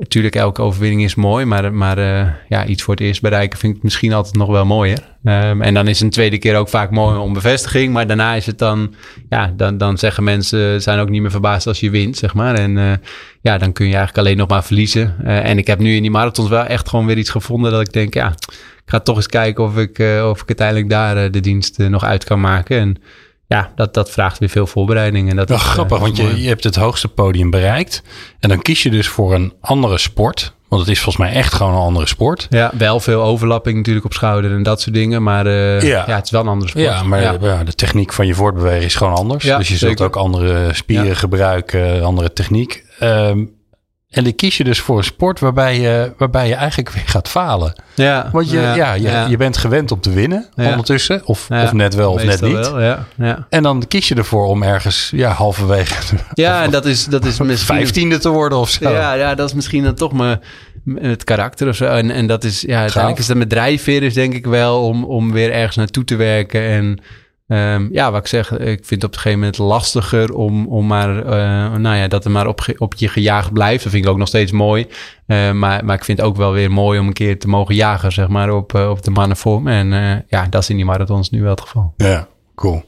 Natuurlijk, elke overwinning is mooi, maar, maar uh, ja, iets voor het eerst bereiken vind ik misschien altijd nog wel mooier. Um, en dan is een tweede keer ook vaak mooi om bevestiging, maar daarna is het dan, ja, dan, dan zeggen mensen, zijn ook niet meer verbaasd als je wint, zeg maar. En uh, ja, dan kun je eigenlijk alleen nog maar verliezen. Uh, en ik heb nu in die marathons wel echt gewoon weer iets gevonden dat ik denk, ja, ik ga toch eens kijken of ik, of ik uiteindelijk daar de dienst nog uit kan maken. En ja, dat, dat vraagt weer veel voorbereiding. En dat is, grappig, want je, je hebt het hoogste podium bereikt. En dan kies je dus voor een andere sport. Want het is volgens mij echt gewoon een andere sport. Ja, wel veel overlapping natuurlijk op schouder en dat soort dingen. Maar uh, ja. ja. het is wel een andere sport. Ja, maar ja. de techniek van je voortbewegen is gewoon anders. dus je zult ook andere spieren gebruiken, andere techniek. Um, en dan kies je dus voor een sport waarbij je, waarbij je eigenlijk weer gaat falen. Ja, Want je, ja, je, je bent gewend om te winnen ondertussen. Of, of net wel of net niet. Wel, ja, ja. En dan kies je ervoor om ergens ja, halverwege... Ja, en dat is, dat is *laughs* misschien... Vijftiende te worden of zo. Ja, ja dat is misschien dan toch mijn, het karakter of zo. En, en dat is, ja, uiteindelijk is dat met drijfveer is denk ik wel om, om weer ergens naartoe te werken en Um, ja, wat ik zeg, ik vind het op een gegeven moment lastiger om, om maar, uh, nou ja, dat er maar op, op je gejaagd blijft. Dat vind ik ook nog steeds mooi. Uh, maar, maar ik vind het ook wel weer mooi om een keer te mogen jagen, zeg maar, op, uh, op de mannenvorm. En ja, dat is in die marathons nu wel het geval. Ja, cool.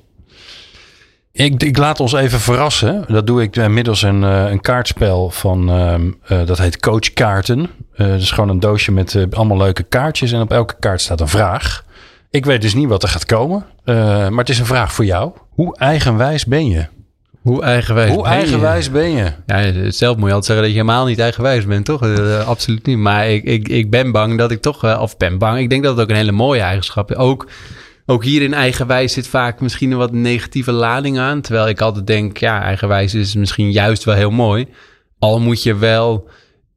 Ik, ik laat ons even verrassen. Dat doe ik middels een, een kaartspel van, ehm, dat heet Coachkaarten. dat is gewoon een doosje met allemaal leuke kaartjes en op elke kaart staat een vraag. Ik weet dus niet wat er gaat komen. Uh, maar het is een vraag voor jou. Hoe eigenwijs ben je? Hoe eigenwijs, Hoe ben, eigenwijs je? ben je? Ja, zelf moet je altijd zeggen dat je helemaal niet eigenwijs bent, toch? Uh, absoluut niet. Maar ik, ik, ik ben bang dat ik toch, uh, of ben bang. Ik denk dat het ook een hele mooie eigenschap is. Ook, ook hier in eigenwijs zit vaak misschien een wat negatieve lading aan. Terwijl ik altijd denk, ja, eigenwijs is misschien juist wel heel mooi. Al moet je wel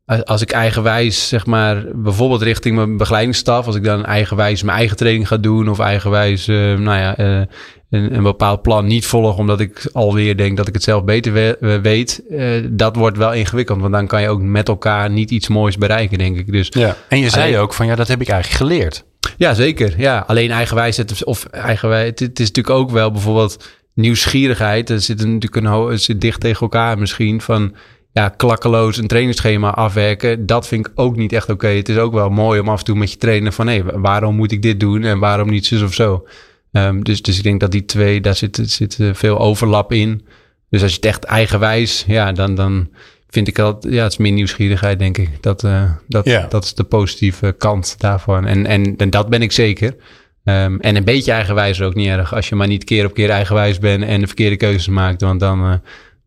als ik eigenwijs, zeg maar, bijvoorbeeld richting mijn begeleidingsstaf, als ik dan eigenwijs mijn eigen training ga doen of eigenwijs, uh, nou ja, uh, een, een, bepaald plan niet volg, omdat ik alweer denk dat ik het zelf beter we weet, uh, dat wordt wel ingewikkeld, want dan kan je ook met elkaar niet iets moois bereiken, denk ik. Dus, ja. En je zei ook van ja, dat heb ik eigenlijk geleerd. Ja, zeker. Ja, alleen eigenwijs, of eigenwijs, het, het is natuurlijk ook wel bijvoorbeeld nieuwsgierigheid. Er zit natuurlijk een, het zit dicht tegen elkaar misschien van ja, klakkeloos een trainingsschema afwerken, dat vind ik ook niet echt oké. Het is ook wel mooi om af en toe met je trainen van hé, waarom moet ik dit doen en waarom niet zus of zo. Um, dus, dus ik denk dat die twee, daar zit, zit veel overlap in. Dus als je het echt eigenwijs, ja, dan, dan vind ik dat, ja, het is meer nieuwsgierigheid, denk ik. Dat, uh, dat, dat is de positieve kant daarvan. En, en, en dat ben ik zeker. Um, en een beetje eigenwijs is ook niet erg. Als je maar niet keer op keer eigenwijs bent en de verkeerde keuzes maakt. Want dan, uh,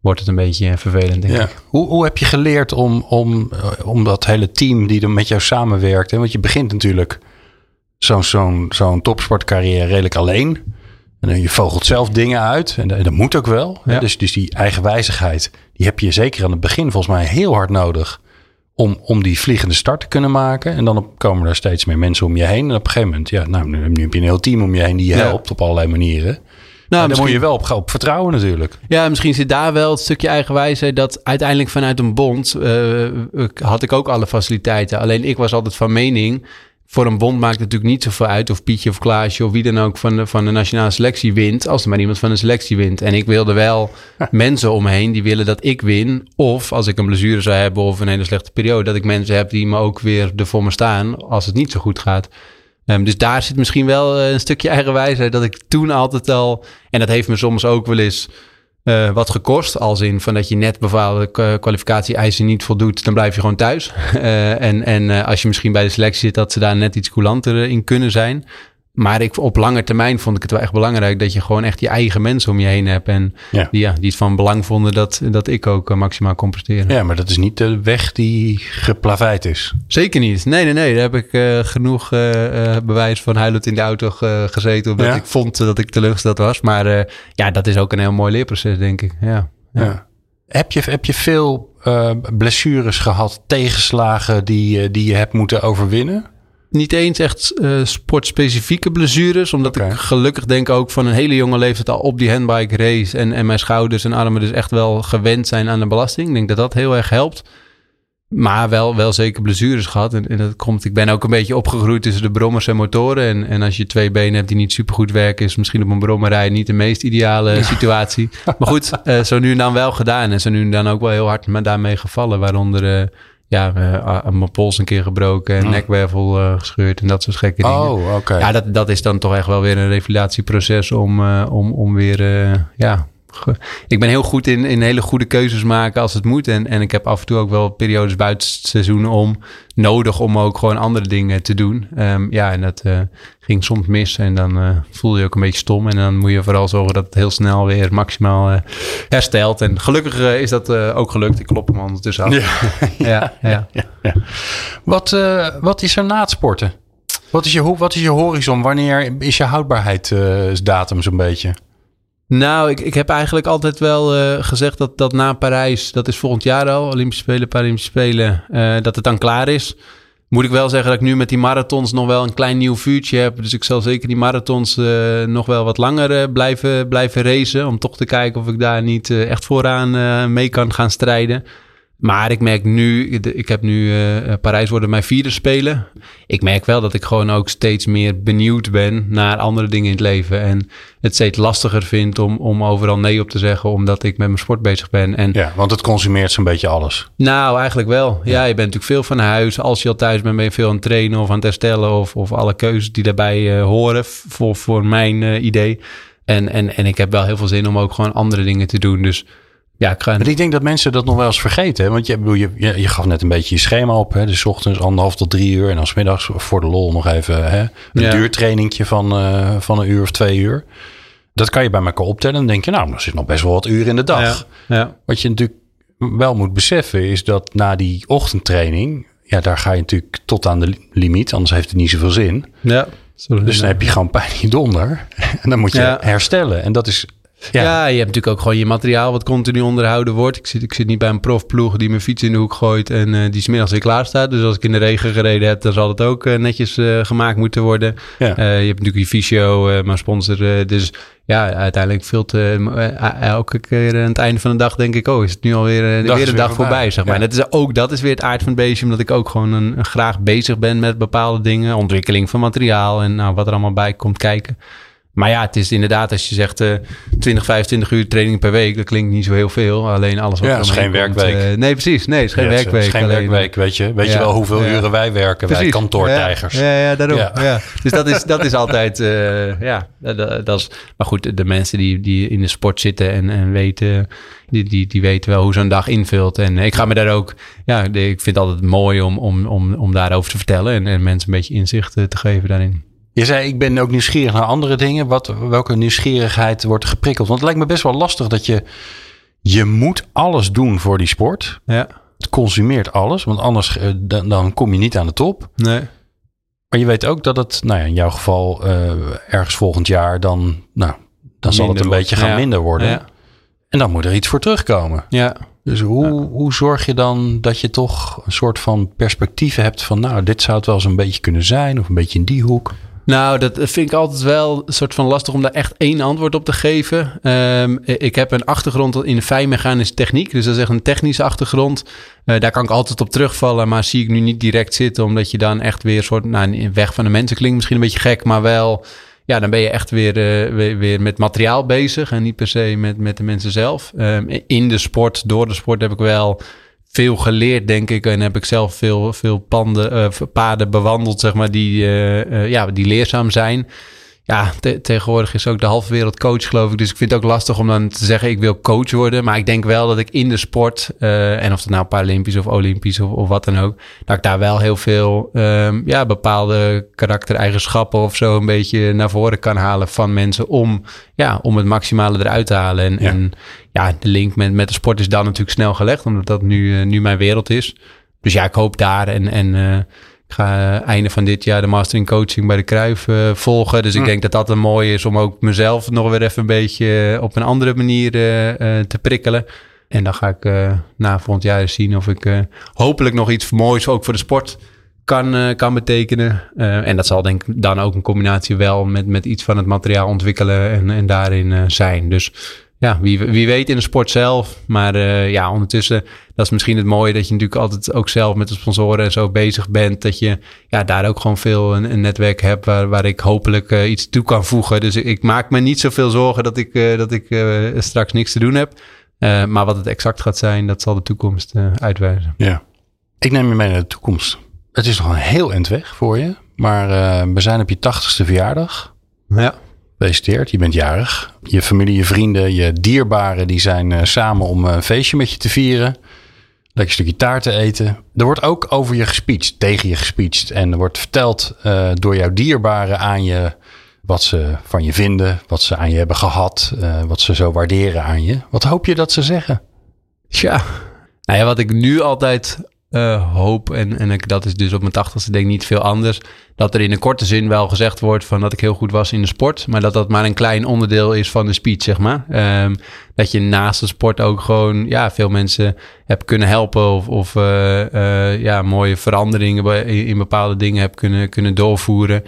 wordt het een beetje vervelend, denk ik. Hoe, hoe heb je geleerd om, om, eh, om dat hele team die er met jou samenwerkt? Hè? Want je begint natuurlijk zo'n zo'n zo'n topsportcarrière redelijk alleen. En je vogelt zelf dingen uit. En, dat moet ook wel. Ja. Dus, dus die eigenwijzigheid, die heb je zeker aan het begin volgens mij heel hard nodig. Om, om die vliegende start te kunnen maken. En dan komen er steeds meer mensen om je heen. En op een gegeven moment, ja, nou, nu heb je een heel team om je heen die je helpt op allerlei manieren. Nou, daar moet je wel op, op, vertrouwen natuurlijk. Ja, misschien zit daar wel het stukje eigenwijze dat uiteindelijk vanuit een bond uh, had ik ook alle faciliteiten. Alleen ik was altijd van mening, voor een bond maakt het natuurlijk niet zoveel uit of Pietje of Klaasje of wie dan ook van de, van de nationale selectie wint, als er maar iemand van de selectie wint. En ik wilde wel mensen om me die willen dat ik win. Of als ik een blessure zou hebben of een hele slechte periode, dat ik mensen heb die me ook weer er voor me staan als het niet zo goed gaat. Um, dus daar zit misschien wel uh, een stukje eigenwijsheid dat ik toen altijd al... En dat heeft me soms ook wel eens uh, wat gekost. Als in van dat je net bepaalde kwalificatie-eisen niet voldoet, dan blijf je gewoon thuis. Uh, *laughs* en en als je misschien bij de selectie zit, dat ze daar net iets coulanter in kunnen zijn. Maar ik, op lange termijn vond ik het wel echt belangrijk dat je gewoon echt je eigen mensen om je heen hebt. En ja. Die, ja, die het van belang vonden dat, dat ik ook uh, maximaal kon presteren. Ja, maar dat is niet de weg die geplaveid is. Zeker niet. Nee, nee, nee. Daar heb ik uh, genoeg uh, bewijs van huilend in de auto gezeten. Omdat ja? ik vond dat ik teleurgesteld was. Maar ja, dat is ook een heel mooi leerproces, denk ik. Ja. ja. Heb, je, heb je veel blessures gehad, tegenslagen die, die je hebt moeten overwinnen? Niet eens echt uh, sportspecifieke blessures. Omdat ik gelukkig denk ook van een hele jonge leeftijd al op die handbike race. En, en mijn schouders en armen dus echt wel gewend zijn aan de belasting. Ik denk dat dat heel erg helpt. Maar wel, wel zeker blessures gehad. En, en, dat komt, ik ben ook een beetje opgegroeid tussen de brommers en motoren. En, en als je twee benen hebt die niet super goed werken, is misschien op een brommerij niet de meest ideale situatie. Maar goed, uh, zo nu en dan wel gedaan. En zo nu en dan ook wel heel hard daarmee gevallen. Waaronder uh, ja, mijn pols een keer gebroken en oh. nekwervel gescheurd en dat soort gekke dingen. Oh, oké. Ja, dat, dat is dan toch echt wel weer een revalidatieproces om, om, om weer, ja, ik ben heel goed in, in hele goede keuzes maken als het moet. En, en ik heb af en toe ook wel periodes buiten het seizoen om nodig om ook gewoon andere dingen te doen. Ehm, ja, en dat uh, ging soms mis en dan uh, voel je ook een beetje stom. En dan moet je vooral zorgen dat het heel snel weer maximaal uh, herstelt. En gelukkig is dat ook gelukt. Ik klop hem ondertussen af. Ja, *laughs* ja, ja, ja. Wat, wat is er na het sporten? Wat is je, wat is je horizon? Wanneer is je houdbaarheidsdatum zo'n beetje? Nou, ik, ik heb eigenlijk altijd wel uh, gezegd dat, dat na Parijs, dat is volgend jaar al, Olympische Spelen, Paralympische Spelen, uh, dat het dan klaar is. Moet ik wel zeggen dat ik nu met die marathons nog wel een klein nieuw vuurtje heb. Dus ik zal zeker die marathons uh, nog wel wat langer blijven, blijven racen. Om toch te kijken of ik daar niet echt vooraan mee kan gaan strijden. Maar ik merk nu, ik heb nu uh, Parijs worden mijn vierde spelen. Ik merk wel dat ik gewoon ook steeds meer benieuwd ben naar andere dingen in het leven. En het steeds lastiger vind om, om overal nee op te zeggen, omdat ik met mijn sport bezig ben. En, ja, want het consumeert zo'n beetje alles. Nou, eigenlijk wel. Ja. je bent natuurlijk veel van huis. Als je al thuis bent, ben je veel aan het trainen of aan het herstellen. Of, of alle keuzes die daarbij uh, horen, voor, voor mijn uh, idee. En, en, en ik heb wel heel veel zin om ook gewoon andere dingen te doen. Dus ja, ik, ik denk dat mensen dat nog wel eens vergeten. Want je, je, je, je gaf net een beetje je schema op. Hè? Dus ochtends anderhalf tot drie uur. En dan middags voor de lol nog even hè? een ja. duurtrainingje van, uh, van een uur of twee uur. Dat kan je bij elkaar optellen. En dan denk je, nou, er zit nog best wel wat uur in de dag. Ja. Ja. Wat je natuurlijk wel moet beseffen is dat na die ochtendtraining... Ja, daar ga je natuurlijk tot aan de limiet. Anders heeft het niet zoveel zin. Ja. Dus dan heb je gewoon pijn in je donder. *laughs* En dan moet je herstellen. En dat is ja. je hebt natuurlijk ook gewoon je materiaal wat continu onderhouden wordt. Ik zit, ik zit niet bij een profploeg die mijn fiets in de hoek gooit en uh, die smiddags weer klaar staat. Dus als ik in de regen gereden heb, dan zal het ook uh, netjes uh, gemaakt moeten worden. je hebt natuurlijk je fysio, mijn sponsor. dus ja, uiteindelijk veel te... elke keer aan het einde van de dag denk ik, oh, is het nu alweer weer een dag voorbij, zeg maar. En dat is ook dat is weer het aard van het beestje, omdat ik ook gewoon een, graag bezig ben met bepaalde dingen. Ontwikkeling van materiaal en nou, wat er allemaal bij komt kijken. Maar ja, het is inderdaad, als je zegt uh, 20, 25 uur training per week, dat klinkt niet zo heel veel. Alleen alles wat ja, is geen werkweek. Uh, nee, precies. Nee, het is geen werkweek. Het is geen alleen, werkweek, weet je. Weet je wel hoeveel uren wij werken, precies. wij kantoortijgers. Ja, ja, daarom. Ja. Dus dat is, dat is altijd, uh, ja, dat, dat, is... Maar goed, de mensen die, die in de sport zitten en, en weten... Die, die, die weten wel hoe zo'n dag invult. En ik ga me daar ook... Ja, ik vind het altijd mooi om, om, om, om daarover te vertellen... en, en mensen een beetje inzicht te geven daarin. Je zei, ik ben ook nieuwsgierig naar andere dingen. Wat, welke nieuwsgierigheid wordt geprikkeld? Want het lijkt me best wel lastig dat je... Je moet alles doen voor die sport. Ja. Het consumeert alles, want anders uh, dan, dan, kom je niet aan de top. Nee. Maar je weet ook dat het, nou ja, in jouw geval uh, ergens volgend jaar dan, nou, dan zal het een beetje gaan minder worden. Ja. En dan moet er iets voor terugkomen. Ja. Dus hoe, hoe zorg je dan dat je toch een soort van perspectief hebt van, nou, dit zou het wel eens een beetje kunnen zijn, of een beetje in die hoek? Nou, dat vind ik altijd wel een soort van lastig om daar echt één antwoord op te geven. Um, ik heb een achtergrond in fijnmechanische techniek. Dus dat is echt een technische achtergrond. Uh, daar kan ik altijd op terugvallen, maar zie ik nu niet direct zitten. Omdat je dan echt weer een soort, nou, weg van de mensen klinkt misschien een beetje gek, maar wel... Ja, dan ben je echt weer, uh, weer, met materiaal bezig en niet per se met, met de mensen zelf. Um, in de sport, door de sport heb ik wel veel geleerd, denk ik. En heb ik zelf veel, veel panden, uh, paden bewandeld, zeg maar, die, uh, uh, ja, die leerzaam zijn ja, tegenwoordig is ook de halve wereld coach, geloof ik. Dus ik vind het ook lastig om dan te zeggen, ik wil coach worden. Maar ik denk wel dat ik in de sport, uh, en of het nou Paralympisch of Olympisch of, of wat dan ook, dat ik daar wel heel veel um, ja, bepaalde karaktereigenschappen of zo een beetje naar voren kan halen van mensen om, ja, om het maximale eruit te halen. En ja, en, ja de link met, met de sport is dan natuurlijk snel gelegd, omdat dat nu, uh, nu mijn wereld is. Dus ja, ik hoop daar en, en uh, ik ga einde van dit jaar de master in coaching bij de Kruif uh, volgen. Dus ik hm. denk dat dat een mooi is om ook mezelf nog weer even een beetje eh, op een andere manier uh, te prikkelen. En dan ga ik na volgend jaar zien of ik hopelijk nog iets moois ook voor de sport kan, kan betekenen. en dat zal denk ik dan ook een combinatie wel met, met iets van het materiaal ontwikkelen en, en daarin zijn. Dus ja, wie, wie weet in de sport zelf. Maar uh, ja, ondertussen, dat is misschien het mooie dat je natuurlijk altijd ook zelf met de sponsoren en zo bezig bent. Dat je ja, daar ook gewoon veel een, een netwerk hebt waar, waar ik hopelijk uh, iets toe kan voegen. Dus ik, maak me niet zoveel zorgen dat ik, uh, dat ik straks niks te doen heb. maar wat het exact gaat zijn, dat zal de toekomst uitwijzen. Ja. Ik neem je mee naar de toekomst. Het is nog een heel eind weg voor je. Maar we zijn op je tachtigste verjaardag. Ja. Gefeliciteerd, je bent jarig. Je familie, je vrienden, je dierbaren... die zijn uh, samen om een feestje met je te vieren. Lekker stukje taart te eten. Er wordt ook over je gespeecht, tegen je gespeecht. En er wordt verteld uh, door jouw dierbaren aan je... wat ze van je vinden, wat ze aan je hebben gehad... wat ze zo waarderen aan je. Wat hoop je dat ze zeggen? Tja, nou ja, wat ik nu altijd uh, hoop, en, en ik, dat is dus op mijn tachtigste denk ik niet veel anders, dat er in een korte zin wel gezegd wordt van dat ik heel goed was in de sport, maar dat dat maar een klein onderdeel is van de speech, zeg maar. Um, dat je naast de sport ook gewoon ja, veel mensen hebt kunnen helpen of, of uh, uh, ja, mooie veranderingen in, in, bepaalde dingen hebt kunnen, kunnen doorvoeren.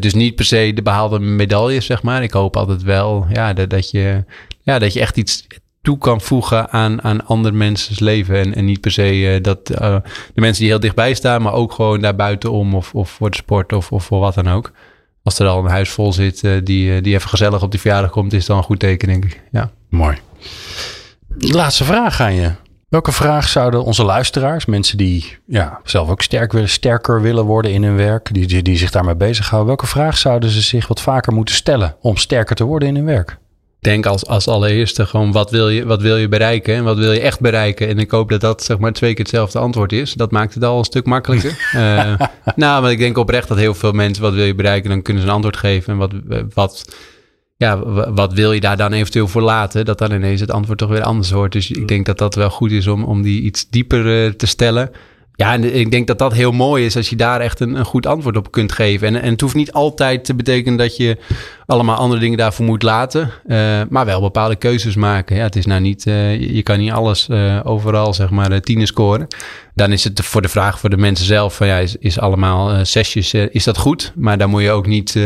dus niet per se de behaalde medailles, zeg maar. Ik hoop altijd wel ja, dat, dat, je, ja, dat je echt iets toe kan voegen aan, aan andere mensen's leven. En, en niet per se uh, dat uh, de mensen die heel dichtbij staan, maar ook gewoon daar buitenom of, of voor de sport of, of voor wat dan ook. Als er al een huis vol zit uh, die, die even gezellig op die verjaardag komt, is dan een goed teken, denk ik. Ja. Mooi. Laatste vraag aan je. Welke vraag zouden onze luisteraars, mensen die ja, zelf ook sterk willen, sterker willen worden in hun werk, die, die, die zich daarmee bezighouden, welke vraag zouden ze zich wat vaker moeten stellen om sterker te worden in hun werk? Denk als, als allereerste gewoon wat wil, je, wat wil je bereiken en wat wil je echt bereiken. En ik hoop dat dat zeg maar twee keer hetzelfde antwoord is. Dat maakt het al een stuk makkelijker. uh, *laughs* nou, maar ik denk oprecht dat heel veel mensen wat wil je bereiken, dan kunnen ze een antwoord geven. En wat, wat, ja, wat wil je daar dan eventueel voor laten? Dat dan ineens het antwoord toch weer anders wordt. Dus ik denk dat dat wel goed is om, om die iets dieper uh, te stellen. Ja, en ik denk dat dat heel mooi is als je daar echt een, een goed antwoord op kunt geven. En, en het hoeft niet altijd te betekenen dat je allemaal andere dingen daarvoor moet laten, uh, maar wel bepaalde keuzes maken. Ja, het is nou niet, uh, je kan niet alles uh, overal zeg maar tienen scoren. Dan is het voor de vraag voor de mensen zelf van ja, is, is allemaal zesjes, is dat goed? Maar dan moet je ook niet,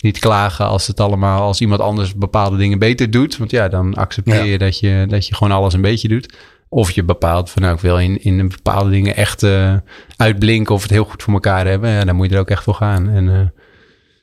niet klagen als het allemaal, als iemand anders bepaalde dingen beter doet. Want ja, dan accepteer je, dat, je dat je gewoon alles een beetje doet. Of je bepaalt van nou, ik wil in, in bepaalde dingen echt uh, uitblinken of het heel goed voor elkaar hebben. Ja, dan moet je er ook echt voor gaan. En uh,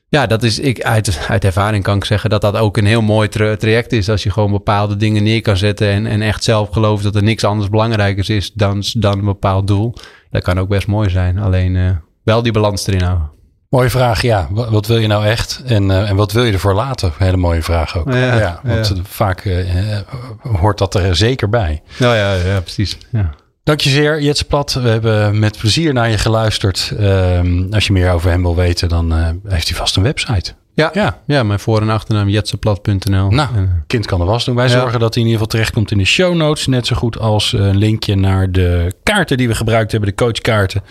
ja, dat is, ik, uit, uit ervaring kan ik zeggen dat dat ook een heel mooi tra traject is. Als je gewoon bepaalde dingen neer kan zetten en, en echt zelf gelooft dat er niks anders belangrijkers is dan, dan een bepaald doel. Dat kan ook best mooi zijn. Alleen uh, wel die balans erin houden. Mooie vraag, ja. Wat, wil je nou echt? En, uh, en wat wil je ervoor laten? Hele mooie vraag ook. Ja, ja want ja. vaak uh, hoort dat er zeker bij. Nou ja, ja precies. Ja. Dank je zeer, Jetse Plat. We hebben met plezier naar je geluisterd. Uh, als je meer over hem wil weten, dan uh, heeft hij vast een website. Ja, ja. ja mijn voor- en achternaam jetseplat.nl. Nou, kind kan de was doen. Wij ja. zorgen dat hij in ieder geval terechtkomt in de show notes. Net zo goed als een linkje naar de kaarten die we gebruikt hebben, de coachkaarten.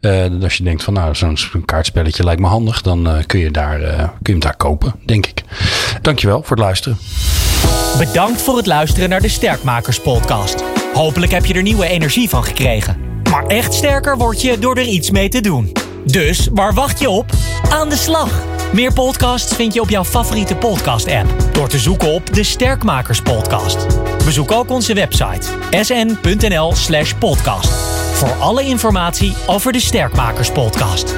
Uh, als je denkt van nou, zo'n kaartspelletje lijkt me handig, dan uh, kun, je daar, uh, kun je hem daar kopen, denk ik. Dankjewel voor het luisteren. Bedankt voor het luisteren naar de Sterkmakers podcast. Hopelijk heb je er nieuwe energie van gekregen. Maar echt sterker word je door er iets mee te doen. Dus waar wacht je op? Aan de slag! Meer podcasts vind je op jouw favoriete podcast-app door te zoeken op de Sterkmakers Podcast. Bezoek ook onze website sn.nl/podcast voor alle informatie over de Sterkmakers Podcast.